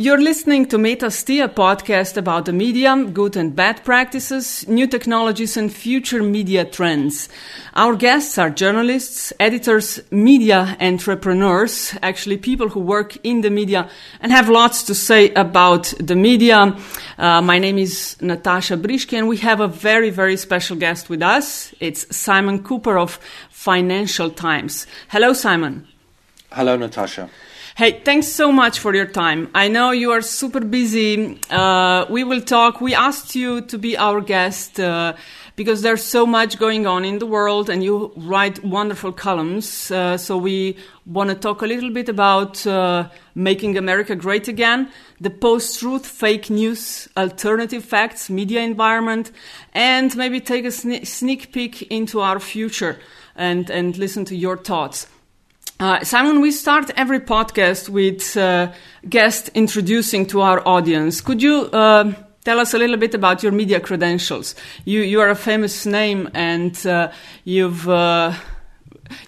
You're listening to Metastea, podcast about the media, good and bad practices, new technologies, and future media trends. Our guests are journalists, editors, media entrepreneurs, actually people who work in the media and have lots to say about the media. Uh, my name is Natasha Briški, and we have a very, very special guest with us. It's Simon Kuper of Financial Times. Hello, Simon. Hello, Natasha. Hey, thanks so much for your time. I know you are super busy. Uh, we will talk. We asked you to be our guest uh, because there's so much going on in the world and you write wonderful columns. Uh, so we want to talk a little bit about uh, making America great again, the post truth, fake news, alternative facts, media environment, and maybe take a sne- sneak peek into our future and, and listen to your thoughts. Uh, Simon, we start every podcast with uh, guest introducing to our audience. Could you uh, tell us a little bit about your media credentials? You you are a famous name, and uh, you've uh,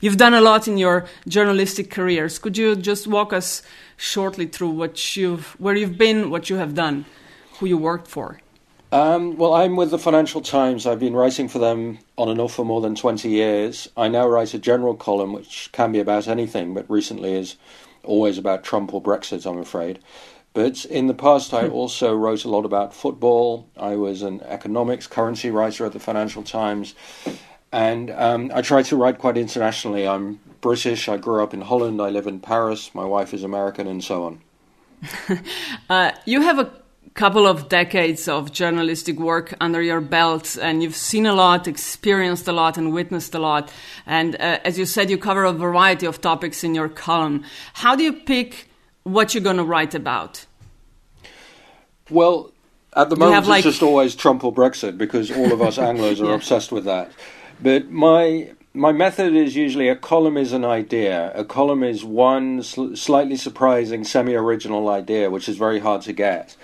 you've done a lot in your journalistic careers. Could you just walk us shortly through what you've where you've been, what you have done, who you worked for? Um, well, I'm with the Financial Times. I've been writing for them on and off for more than 20 years. I now write a general column, which can be about anything, but recently is always about Trump or Brexit, I'm afraid. But in the past, I hmm. also wrote a lot about football. I was an economics, currency writer at the Financial Times. And um, I try to write quite internationally. I'm British. I grew up in Holland. I live in Paris. My wife is American, and so on. uh, you have a couple of decades of journalistic work under your belt and you've seen a lot experienced a lot and witnessed a lot and uh, as you said you cover a variety of topics in your column how do you pick what you're going to write about well at the moment it's just always trump or brexit because all of us anglos are yeah. obsessed with that but my my method is usually a column is an idea. A column is one sl- slightly surprising, semi original idea, which is very hard to get.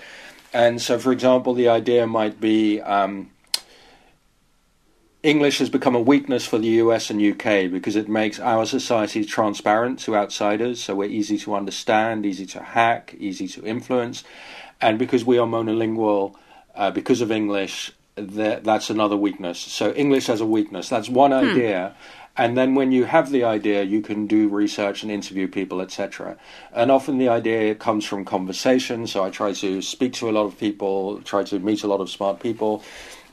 And so, for example, the idea might be um, English has become a weakness for the US and UK because it makes our society transparent to outsiders. So we're easy to understand, easy to hack, easy to influence. And because we are monolingual, uh, because of English, that, that's another weakness. So English as a weakness. That's one hmm. And then when you have the idea you can do research and interview people etc and often the idea comes from conversation. So i try to speak to a lot of people try to meet a lot of smart people.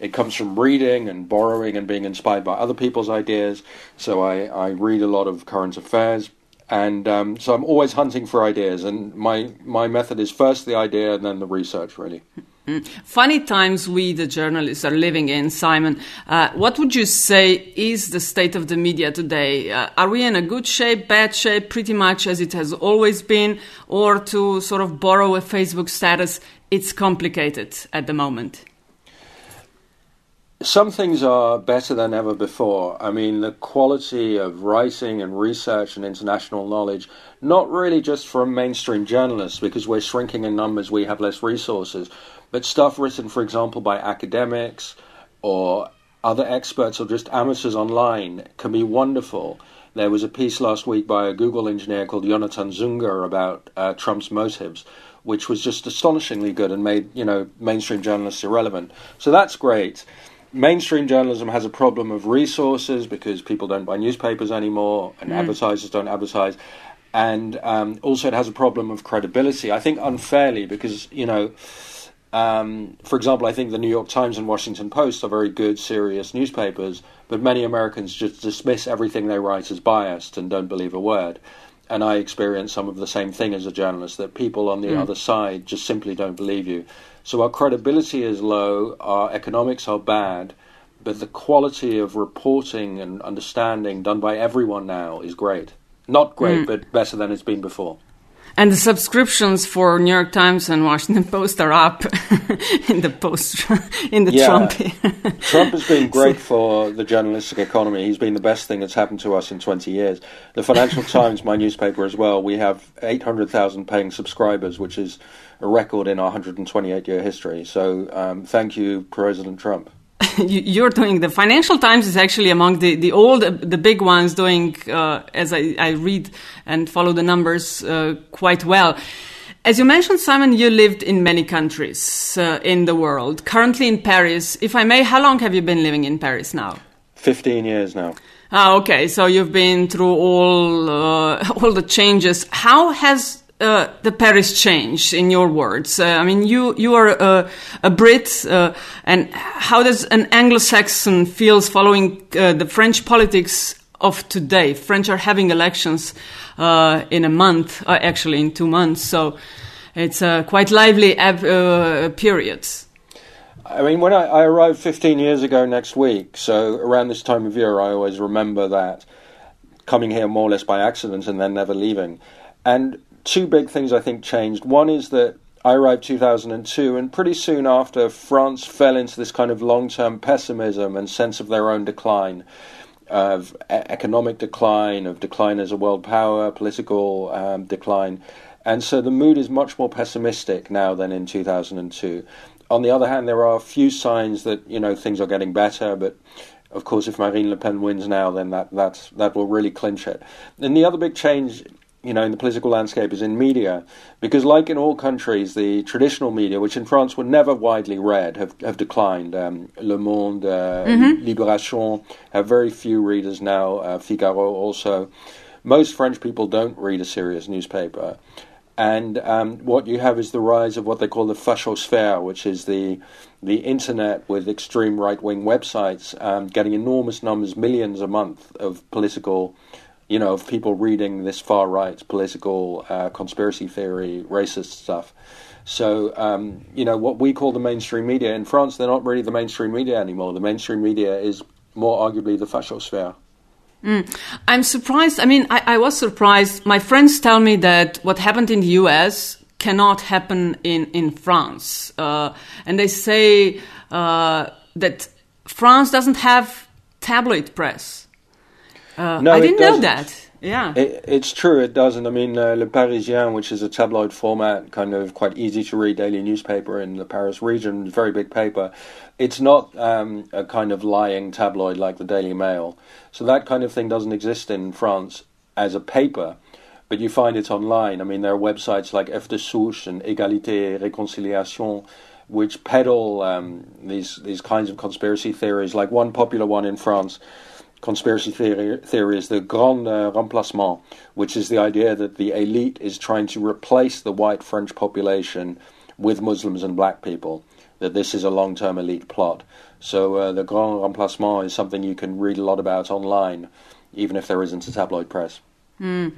It comes from reading and borrowing and being inspired by other people's ideas. So i, I read a lot of current affairs. And um, so i'm always hunting for ideas. And my, my method is first the idea and then the research really Mm. Funny times we, the journalists, are living in, Simon. Uh, what would you say is the state of the media today? Uh, are we in a good shape, bad shape, pretty much as it has always been? Or to sort of borrow a Facebook status, it's complicated at the moment? Some things are better than ever before. I mean, the quality of writing and research and international knowledge, not really just from mainstream journalists, because we're shrinking in numbers, we have less resources, but stuff written, for example, by academics or other experts or just amateurs online can be wonderful. There was a piece last week by a Google engineer called Yonatan Zunger about uh, Trump's motives, which was just astonishingly good and made you know mainstream journalists irrelevant. So that's great. Mainstream journalism has a problem of resources because people don't buy newspapers anymore and mm. advertisers don't advertise, and um, also it has a problem of credibility. I think unfairly because you know um, for example, I think the New York Times and Washington Post are very good, serious newspapers, but many Americans just dismiss everything they write as biased and don't believe a word. And I experience some of the same thing as a journalist that people on the mm. other side just simply don't believe you. So our credibility is low, our economics are bad, but the quality of reporting and understanding done by everyone now is great. Not great, mm. but better than it's been before. And the subscriptions for New York Times and Washington Post are up in the post in the yeah. Trump. Trump has been great for the journalistic economy. He's been the best thing that's happened to us in 20 years. The Financial Times, my newspaper as well, we have 800,000 paying subscribers, which is a record in our 128 year history. So um, thank you, President Trump. you're doing the Financial Times is actually among the the old the big ones doing uh, as I, I read and follow the numbers uh, quite well. As you mentioned, Simon, you lived in many countries uh, in the world. Currently in Paris, if I may, how long have you been living in Paris now? 15 years now. Ah, okay. So you've been through all uh, all the changes. How has uh, the Paris change, in your words? Uh, I mean, you you are a, a Brit, uh, and how does an Anglo-Saxon feels following uh, the French politics of today? French are having elections uh, in a month, actually in two months. So it's a quite lively period. I mean, when I, I, arrived 15 years ago next week, so around this time of year, I always remember that coming here more or less by accident and then never leaving. And two big things I think changed. One is that I arrived 2002, and pretty soon after, France fell into this kind of long term pessimism and sense of their own decline, of economic decline, of decline as a world power, political um, decline. And so the mood is much more pessimistic now than in 2002 on the other hand, there are a few signs that you know things are getting better, but of course, if Marine Le Pen wins now, then that that that will really clinch it. And the other big change, you know, in the political landscape is in media, because like in all countries, the traditional media, which in France were never widely read, have have declined. Um, Le Monde, uh, mm-hmm. Libération have very few readers now. Uh, Figaro also. Most French people don't read a serious newspaper. And um, what you have is the rise of what they call the fachosphere, which is the the internet with extreme right wing websites um, getting enormous numbers, millions a month of political, you know, of people reading this far right political uh, conspiracy theory, racist stuff. So, um, you know, what we call the mainstream media in France, they're not really the mainstream media anymore. The mainstream media is more arguably the fachosphere. Mm. I'm surprised. I mean, I, I, was surprised. My friends tell me that what happened in the US cannot happen in, in France. Uh, and they say uh, that France doesn't have tabloid press. Uh, no, I didn't know that. Yeah, it, it's true. It doesn't. I mean, uh, Le Parisien, which is a tabloid format, kind of quite easy to read daily newspaper in the Paris region, very big paper. It's not um, a kind of lying tabloid like the Daily Mail. So that kind of thing doesn't exist in France as a paper, but you find it online. I mean, there are websites like Fdesouche and Égalité et Réconciliation which peddle um, these these kinds of conspiracy theories. Like one popular one in France conspiracy theory, theory is the grand uh, remplacement, which is the idea that the elite is trying to replace the white French population with Muslims and black people. That this is a long term elite plot. So uh, the grand remplacement is something you can read a lot about online, even if there isn't a tabloid press. Mm.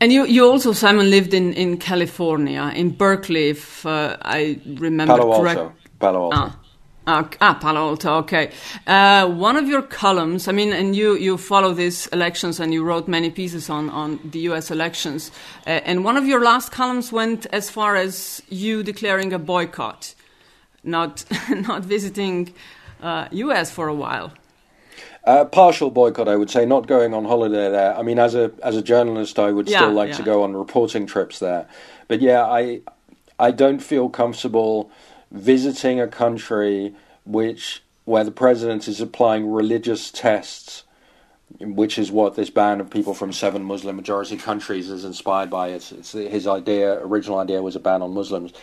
And you, you also, Simon, lived in, in California, in Berkeley, if uh, I remember correctly. Palo Alto. Ah. Uh, ah, Palo Alto. Okay. Uh, one of your columns. I mean, and you you follow these elections, and you wrote many pieces on on the U.S. elections. Uh, and one of your last columns went as far as you declaring a boycott, not not visiting U.S. Uh, for a while. Uh, partial boycott, I would say, not going on holiday there. I mean, as a as a journalist, I would yeah, still like yeah. to go on reporting trips there. But yeah, I I don't feel comfortable visiting a country which where the president is applying religious tests, which is what this ban of people from seven Muslim majority countries is inspired by. It's, it's his idea, original idea was a ban on Muslims.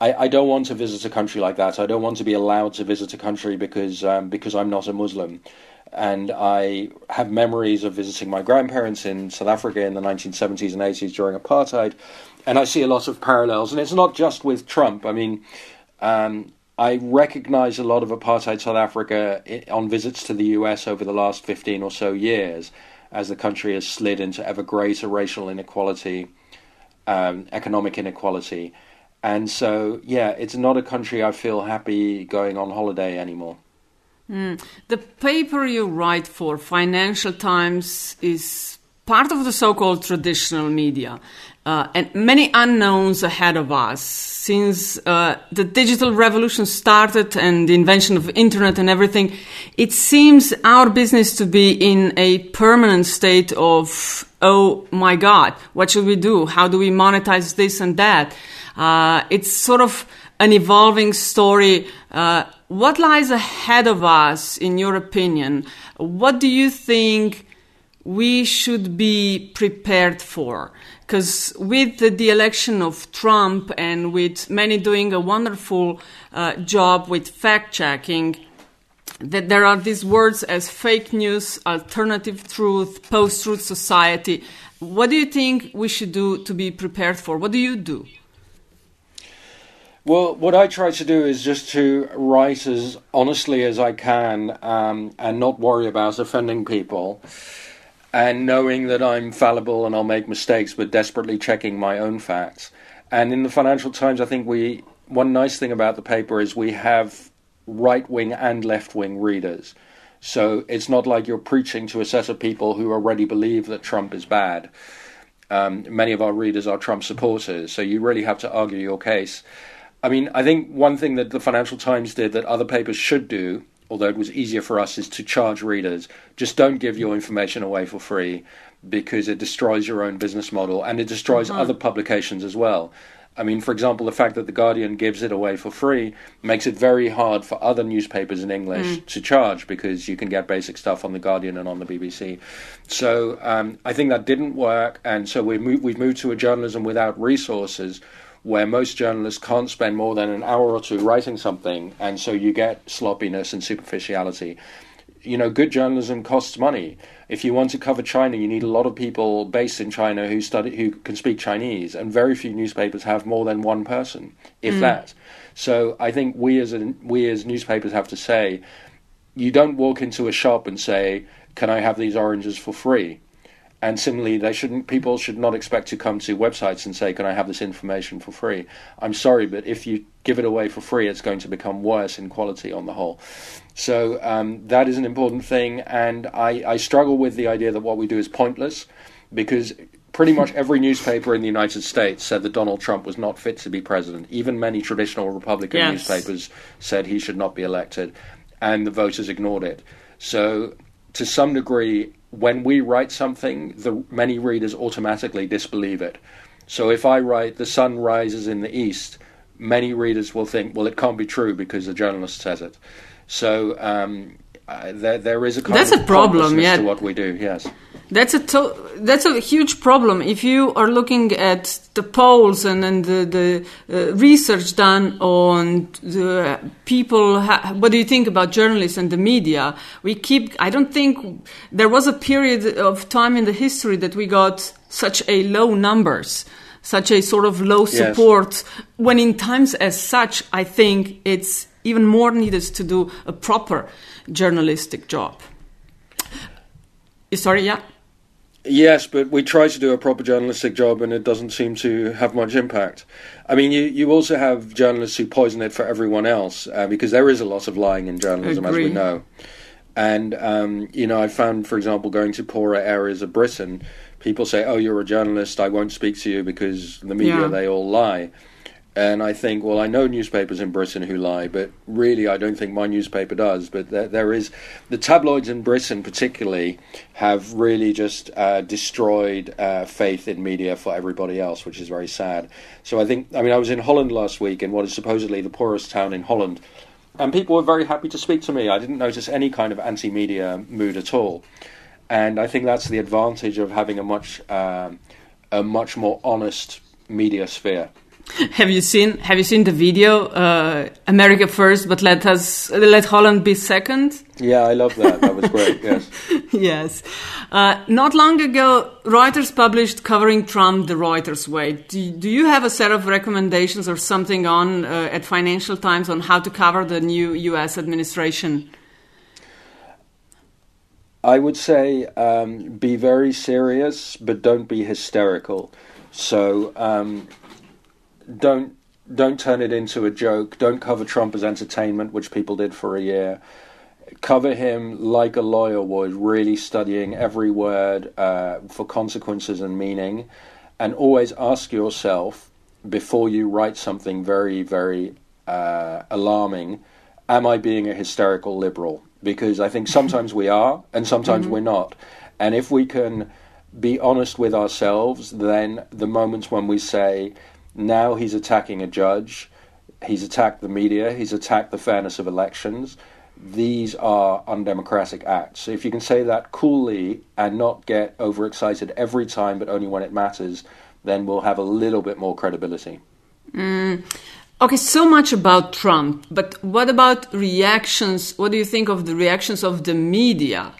I, I, don't want to visit a country like that. I don't want to be allowed to visit a country because um, because I'm not a Muslim. And I have memories of visiting my grandparents in South Africa in the 1970s and 80s during apartheid, and I see a lot of parallels. And it's not just with Trump. I mean, um, I recognize a lot of apartheid South Africa on visits to the US over the last 15 or so years as the country has slid into ever greater racial inequality, um, economic inequality. And so, yeah, it's not a country I feel happy going on holiday anymore. Mm. The paper you write for Financial Times is part of the so called traditional media uh, and many unknowns ahead of us. Since uh, the digital revolution started and the invention of internet and everything it seems our business to be in a permanent state of oh my god what should we do? How do we monetize this and that? Uh, it's sort of an evolving story. Uh, what lies ahead of us in your opinion? What do you think we should be prepared for because with the, election of Trump and with many doing a wonderful uh, job with fact checking, that there are these words as fake news, alternative truth, post truth society. What do you think we should do to be prepared for? What do you do? Well, what I try to do is just to write as honestly as I can um, and not worry about offending people. And knowing that I'm fallible and I'll make mistakes, but desperately checking my own facts. And in the Financial Times, I think we one nice thing about the paper is we have right wing and left wing readers. So it's not like you're preaching to a set of people who already believe that Trump is bad. Um, many of our readers are Trump supporters, so you really have to argue your case. I mean, I think one thing that the Financial Times did that other papers should do, although it was easier for us, is to charge readers. Just don't give your information away for free because it destroys your own business model and it destroys mm-hmm. other publications as well. I mean, for example, the fact that The Guardian gives it away for free makes it very hard for other newspapers in English mm. to charge because you can get basic stuff on The Guardian and on the BBC. So um, I think that didn't work, and so we moved, we've moved to a journalism without resources where most journalists can't spend more than an hour or two writing something, and so you get sloppiness and superficiality. You know, good journalism costs money. If you want to cover China, you need a lot of people based in China who study who can speak Chinese, and very few newspapers have more than one person, if mm. that. So I think we as a, we as newspapers have to say, you don't walk into a shop and say, "Can I have these oranges for free?" And similarly, they shouldn't. People should not expect to come to websites and say, "Can I have this information for free?" I'm sorry, but if you give it away for free, it's going to become worse in quality on the whole. So um, that is an important thing, and I, I struggle with the idea that what we do is pointless, because pretty much every newspaper in the United States said that Donald Trump was not fit to be president. Even many traditional Republican yes. newspapers said he should not be elected, and the voters ignored it. So, to some degree, when we write something, the many readers automatically disbelieve it. So if I write "the sun rises in the east," many readers will think, "Well, it can't be true because the journalist says it." So um, uh, there, there is a that's a problem. Yeah, to what we do. Yes. That's a to- that's a huge problem. If you are looking at the polls and, and the, the uh, research done on the people, ha- what do you think about journalists and the media? We keep. I don't think there was a period of time in the history that we got such a low numbers, such a sort of low support. Yes. When in times as such, I think it's even more needed to do a proper journalistic job. Sorry, yeah. Yes, but we try to do a proper journalistic job and it doesn't seem to have much impact. I mean, you, you also have journalists who poison it for everyone else uh, because there is a lot of lying in journalism, as we know. And, um, you know, I found, for example, going to poorer areas of Britain, people say, oh, you're a journalist, I won't speak to you because the media, yeah. they all lie. And I think, well, I know newspapers in Britain who lie, but really, I don't think my newspaper does. But there, there is the tabloids in Britain, particularly, have really just uh, destroyed uh, faith in media for everybody else, which is very sad. So I think, I mean, I was in Holland last week, in what is supposedly the poorest town in Holland, and people were very happy to speak to me. I didn't notice any kind of anti-media mood at all, and I think that's the advantage of having a much, um, a much more honest media sphere. Have you seen Have you seen the video? Uh, America first, but let us let Holland be second. Yeah, I love that. That was great. Yes. yes. Uh, not long ago, Reuters published covering Trump the Reuters way. Do, do you have a set of recommendations or something on uh, at Financial Times on how to cover the new U.S. administration? I would say um, be very serious, but don't be hysterical. So. Um, don't don't turn it into a joke. Don't cover Trump as entertainment, which people did for a year. Cover him like a lawyer would, really studying every word uh, for consequences and meaning, and always ask yourself before you write something very, very uh, alarming: Am I being a hysterical liberal? Because I think sometimes we are, and sometimes mm-hmm. we're not. And if we can be honest with ourselves, then the moments when we say now he's attacking a judge. He's attacked the media. He's attacked the fairness of elections. These are undemocratic acts. So if you can say that coolly and not get overexcited every time, but only when it matters, then we'll have a little bit more credibility. Mm. Okay, so much about Trump, but what about reactions? What do you think of the reactions of the media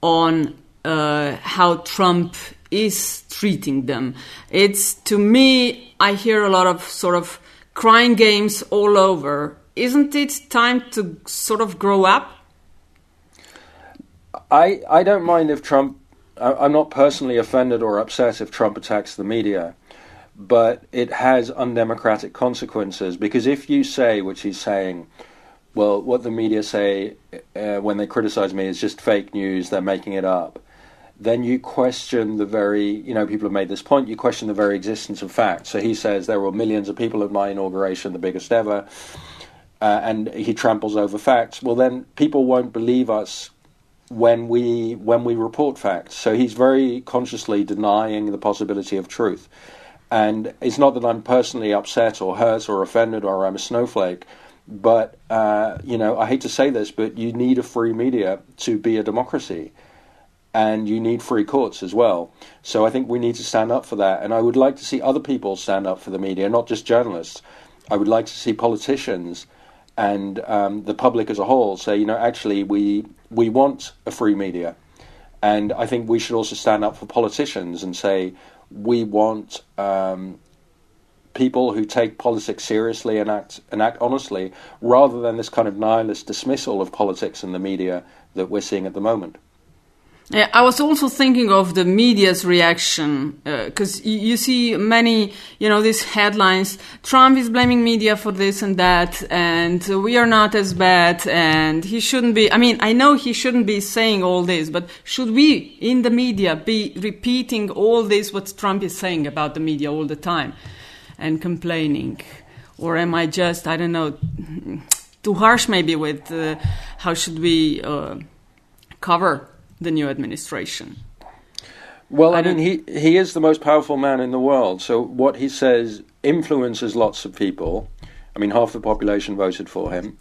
on uh, how Trump is treating them? It's to me, I hear a lot of sort of crying games all over. Isn't it time to sort of grow up? I I don't mind if Trump. I, am not personally offended or upset if Trump attacks the media but it has undemocratic consequences because if you say, which he's saying, well, what the media say uh, when they criticize me is just fake news, they're making it up, then you question the very, you know, people have made this point, you question the very existence of facts. So he says there were millions of people at my inauguration, the biggest ever, uh, and he tramples over facts. Well, then people won't believe us when we when we report facts. So he's very consciously denying the possibility of truth. And it's not that I'm personally upset or hurt or offended or I'm a snowflake, but uh, you know, I hate to say this, but you need a free media to be a democracy, and you need free courts as well. So I think we need to stand up for that, and I would like to see other people stand up for the media, not just journalists. I would like to see politicians and um, the public as a whole say, you know, actually, we we want a free media, and I think we should also stand up for politicians and say, we want um, people who take politics seriously and act and act honestly, rather than this kind of nihilist dismissal of politics and the media that we're seeing at the moment. Yeah, I was also thinking of the media's reaction because uh, you, see many, you know, these headlines. Trump is blaming media for this and that, and we are not as bad, and he shouldn't be. I mean, I know he shouldn't be saying all this, but should we in the media be repeating all this what Trump is saying about the media all the time and complaining, or am I just, I don't know, too harsh maybe with uh, how should we uh, cover? The new administration. Well, I, I mean, he, he is the most powerful man in the world. So what he says influences lots of people. I mean, half the population voted for him.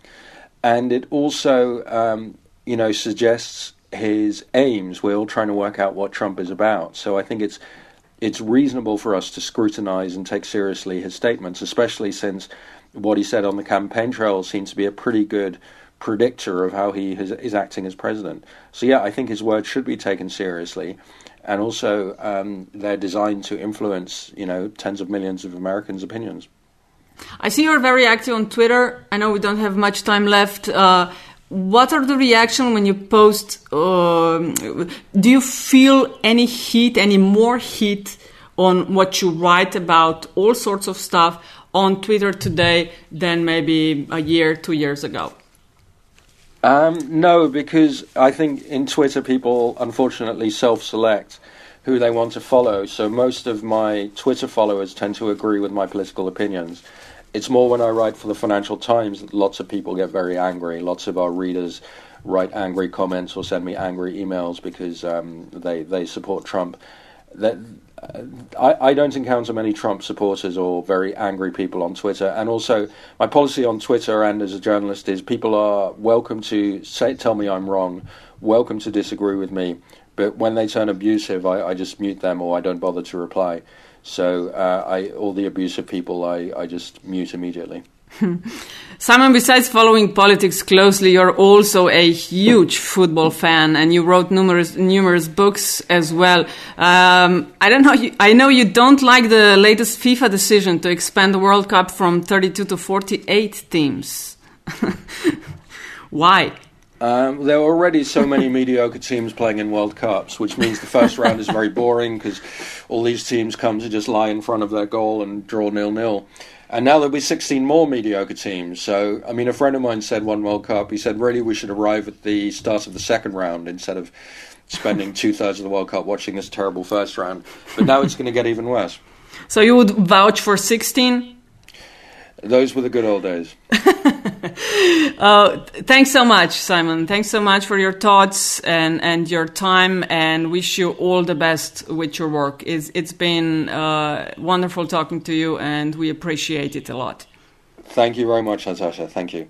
And it also, um, you know, suggests his aims. We're all trying to work out what Trump is about. So I think it's it's reasonable for us to scrutinize and take seriously his statements, especially since what he said on the campaign trail seems to be a pretty good predictor of how he has, is acting as president. So yeah, I think his words should be taken seriously, and also um, they're designed to influence you know tens of millions of Americans' opinions. I see you're very active on Twitter. I know we don't have much time left. Uh, what are the reaction when you post? Uh, do you feel any heat, any more heat on what you write about all sorts of stuff on Twitter today than maybe a year, two years ago? Um, no, because I think in Twitter people unfortunately self-select who they want to follow. So most of my Twitter followers tend to agree with my political opinions. It's more when I write for the Financial Times that lots of people get very angry. Lots of our readers write angry comments or send me angry emails because um, they they support Trump. That I, I, don't encounter many Trump supporters or very angry people on Twitter. And also, my policy on Twitter and as a journalist is people are welcome to say, tell me I'm wrong, welcome to disagree with me. But when they turn abusive, I, I just mute them or I don't bother to reply. So uh, I, all the abusive people, I, I just mute immediately. Simon, besides following politics closely, you're also a huge football fan, and you wrote numerous numerous books as well. Um, I don't know. You, I know you don't like the latest FIFA decision to expand the World Cup from 32 to 48 teams. Why? Um, there are already so many mediocre teams playing in World Cups, which means the first round is very boring because all these teams come to just lie in front of their goal and draw nil nil. And now there'll be 16 more mediocre teams. So, I mean, a friend of mine said one World Cup, he said, really, we should arrive at the start of the second round instead of spending two thirds of the World Cup watching this terrible first round. But now it's going to get even worse. So, you would vouch for 16? Those were the good old days. uh, thanks so much, Simon. Thanks so much for your thoughts and, and your time, and wish you all the best with your work. It's, it's been uh, wonderful talking to you, and we appreciate it a lot. Thank you very much, Natasha. Thank you.